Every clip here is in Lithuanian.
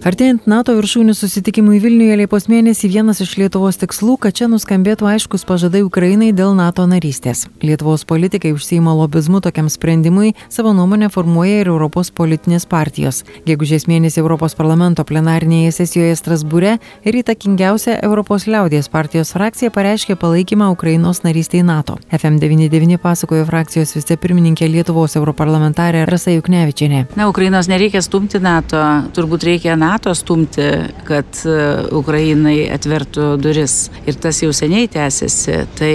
Artėjant NATO viršūnių susitikimui Vilniuje Liepos mėnesį vienas iš Lietuvos tikslų, kad čia nuskambėtų aiškus pažadai Ukrainai dėl NATO narystės. Lietuvos politikai užsieima lobizmu tokiam sprendimui, savo nuomonę formuoja ir Europos politinės partijos. Gegužės mėnesį Europos parlamento plenarinėje sesijoje Strasbūre ir įtakingiausia Europos liaudės partijos frakcija pareiškė palaikymą Ukrainos narystėje NATO. FM99 pasakojo frakcijos vicepirmininkė Lietuvos europarlamentarė Rasa Juknevičiane. Na, Ukrainos nereikia stumti NATO, turbūt reikia NATO stumti, kad e, Ukrainai atvertų duris. Ir tas jau seniai tęsiasi. Tai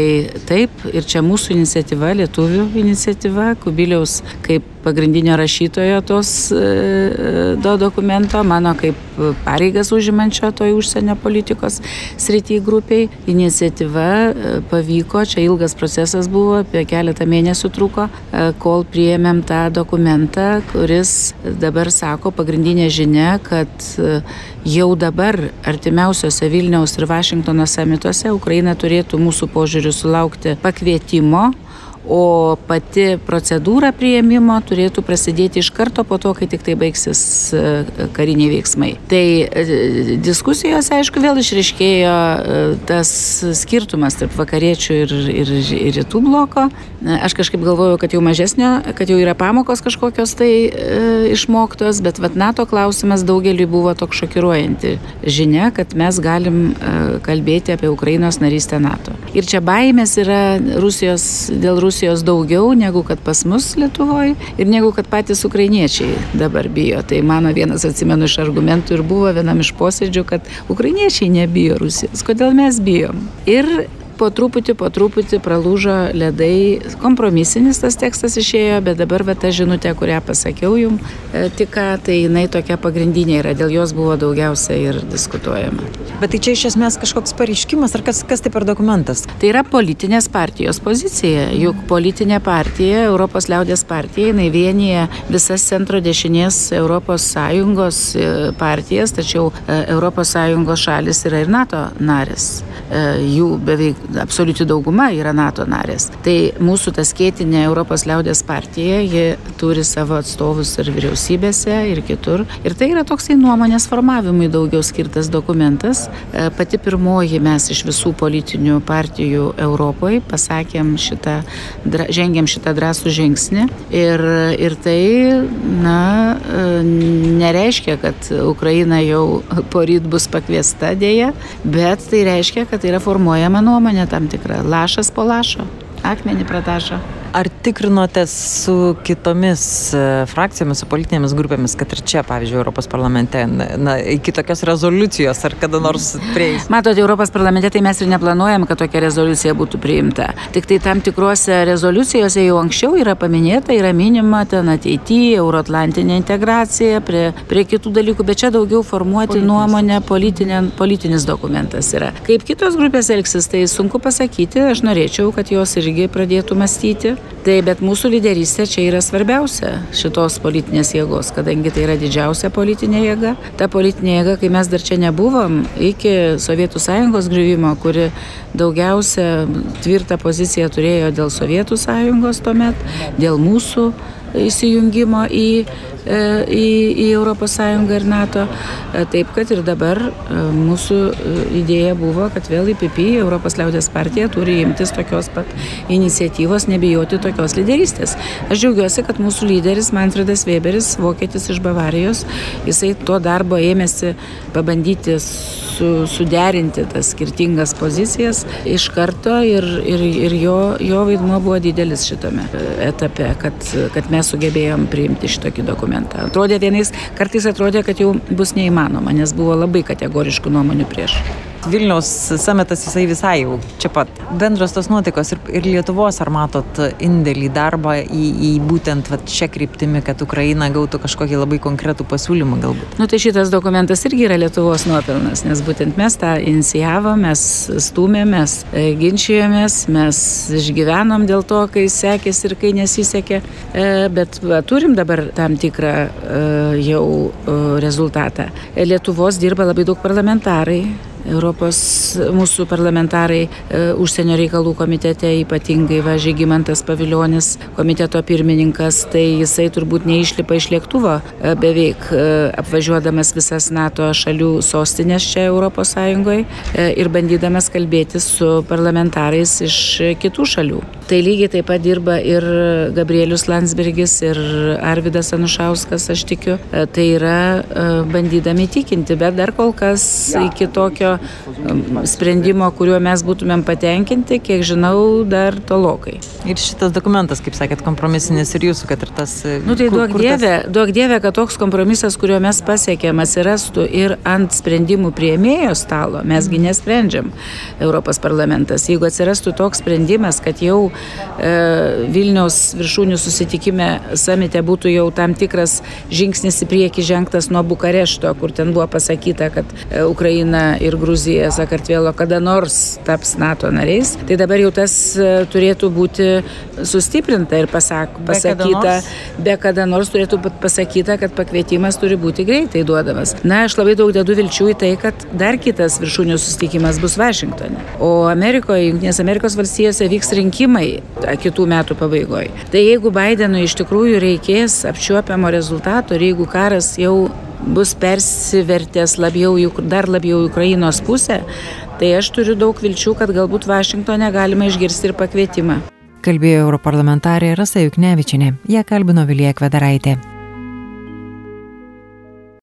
taip, ir čia mūsų iniciatyva, lietuvių iniciatyva, Kubiliaus kaip pagrindinio rašytojo tos do e, dokumento, mano kaip pareigas užimančio toj užsienio politikos srity grupiai. Iniciatyva e, pavyko, čia ilgas procesas buvo, apie keletą mėnesių truko, kol priėmėm tą dokumentą, kuris dabar sako pagrindinė žinia, kad e, jau dabar artimiausiose Vilniaus ir Vašingtono samituose Ukraina turėtų mūsų požiūrių sulaukti pakvietimo o pati procedūra prieimimo turėtų prasidėti iš karto po to, kai tik tai baigsis e, kariniai veiksmai. Tai e, diskusijose, aišku, vėl išriškėjo e, tas skirtumas tarp vakariečių ir, ir, ir rytų bloko. Aš kažkaip galvoju, kad jau mažesnio, kad jau yra pamokos kažkokios tai e, išmoktos, bet vat, NATO klausimas daugeliu buvo toks šokiruojanti žinia, kad mes galim e, kalbėti apie Ukrainos narystę NATO. Ir čia baimės yra Rusijos, dėl Rusijos Rusijos daugiau negu kad pas mus Lietuvoje ir negu kad patys ukrainiečiai dabar bijo. Tai mano vienas atsimenu iš argumentų ir buvo vienam iš posėdžių, kad ukrainiečiai nebijo Rusijos. Kodėl mes bijom? Ir po truputį, po truputį pralūžo ledai, kompromisinis tas tekstas išėjo, bet dabar va ta žinutė, kurią pasakiau jum e, tik ką, tai jinai tokia pagrindinė yra, dėl jos buvo daugiausia ir diskutuojama. Bet tai čia iš esmės kažkoks pareiškimas, ar kas, kas tai per dokumentas? Tai yra politinės partijos pozicija, juk politinė partija, Europos liaudės partija, jinai vienyje visas centro dešinės Europos Sąjungos e, partijas, tačiau e, Europos Sąjungos šalis yra ir NATO narės. Jų beveik absoliuti dauguma yra NATO narės. Tai mūsų ta skėtinė Europos liaudės partija, ji turi savo atstovus ir vyriausybėse, ir kitur. Ir tai yra toksai nuomonės formavimui daugiau skirtas dokumentas. E, pati pirmoji mes iš visų politinių partijų Europoje pasakėm šitą, žengėm šitą drąsų žingsnį. Ir, ir tai, na, e, nereiškia, kad Ukraina jau poryt bus pakviesta dėja, bet tai reiškia, kad yra formuojama nuomonė nuomonė tam tikra, lašas po lašo, akmenį pratašo. Ar tikrinotės su kitomis e, frakcijomis, su politinėmis grupėmis, kad ir čia, pavyzdžiui, Europos parlamente, na, iki tokios rezoliucijos ar kada nors prieis? Matote, Europos parlamente tai mes ir neplanuojam, kad tokia rezoliucija būtų priimta. Tik tai tam tikrose rezoliucijose jau anksčiau yra paminėta, yra minima ten ateityje, euroatlantinė integracija, prie, prie kitų dalykų, bet čia daugiau formuoti Politinis. nuomonę, politinė, politinis dokumentas yra. Kaip kitos grupės elgsis, tai sunku pasakyti, aš norėčiau, kad jos irgi pradėtų mąstyti. Tai bet mūsų lyderystė čia yra svarbiausia šitos politinės jėgos, kadangi tai yra didžiausia politinė jėga. Ta politinė jėga, kai mes dar čia nebuvom, iki Sovietų sąjungos griuvimo, kuri daugiausia tvirtą poziciją turėjo dėl Sovietų sąjungos tuomet, dėl mūsų įsijungimo į E, į, į ES ir NATO. E, taip kad ir dabar e, mūsų idėja buvo, kad vėl IPP, Europos liaudės partija, turi imtis tokios pat iniciatyvos, nebijoti tokios lyderystės. Aš džiaugiuosi, kad mūsų lyderis Manfredas Weberis, vokietis iš Bavarijos, jisai to darbo ėmėsi pabandyti su, suderinti tas skirtingas pozicijas iš karto ir, ir, ir jo, jo vaidmuo buvo didelis šitame etape, kad, kad mes sugebėjom priimti šitokį dokumentą. Atrodė vienais, kartais atrodė, kad jau bus neįmanoma, nes buvo labai kategoriškų nuomonių prieš. Vilniaus sametas jisai visai jau čia pat. Bendros tos nuotaikos ir, ir Lietuvos, ar matot indėlį darbą į, į būtent vat, šią kryptimį, kad Ukraina gautų kažkokį labai konkretų pasiūlymą galbūt? Nu tai šitas dokumentas irgi yra Lietuvos nuopelnas, nes būtent mes tą inicijavom, mes stumėmės, e, ginčijomės, mes išgyvenom dėl to, kai sekėsi ir kai nesisekė, e, bet va, turim dabar tam tikrą e, jau rezultatą. Lietuvos dirba labai daug parlamentarai Europos mūsų parlamentarai e, užsienio reikalų komitete, ypatingai va Žygimantas Paviljonis, komiteto pirmininkas, tai jisai turbūt neišlipa iš lėktuvo e, beveik e, apvažiuodamas visas NATO šalių sostinės čia Europos Sąjungoje ir bandydamas kalbėti su parlamentarais iš kitų šalių. Tai lygiai taip pat dirba ir Gabrielius Landsbergis, ir Arvidas Anušauskas, aš tikiu. Tai yra bandydami tikinti, bet dar kol kas iki tokio sprendimo, kuriuo mes būtumėm patenkinti, kiek žinau, dar tolokai. Ir šitas dokumentas, kaip sakėt, kompromisinis ir jūsų, kad ir tas... E, nu tai duok dievė, tas... duok dievė, kad toks kompromisas, kuriuo mes pasiekėm, atsirastų ir ant sprendimų prieimėjo stalo. Mesgi nesprendžiam Europos parlamentas. Jeigu atsirastų toks sprendimas, kad jau e, Vilniaus viršūnių susitikime samite būtų jau tam tikras žingsnis į priekį žengtas nuo Bukarešto, kur ten buvo pasakyta, kad e, Ukraina ir Gruzija, Sakartvelo kada nors taps NATO nariais, tai dabar jau tas e, turėtų būti sustiprinta ir pasak, pasakyta, be kada nors turėtų būti pasakyta, kad pakvietimas turi būti greitai duodamas. Na, aš labai daug dedu vilčių į tai, kad dar kitas viršūnių susitikimas bus Vašingtone. O Amerikoje, Junktinės Amerikos valstijose vyks rinkimai kitų metų pabaigoje. Tai jeigu Bidenui iš tikrųjų reikės apčiuopiamo rezultato ir jeigu karas jau bus persivertęs labiau, dar labiau Ukrainos pusę, tai aš turiu daug vilčių, kad galbūt Vašingtone galima išgirsti ir pakvietimą. Kalbėjo europarlamentarė Rasa Juknevičinė, ją kalbino Vilija Kvedaraitė.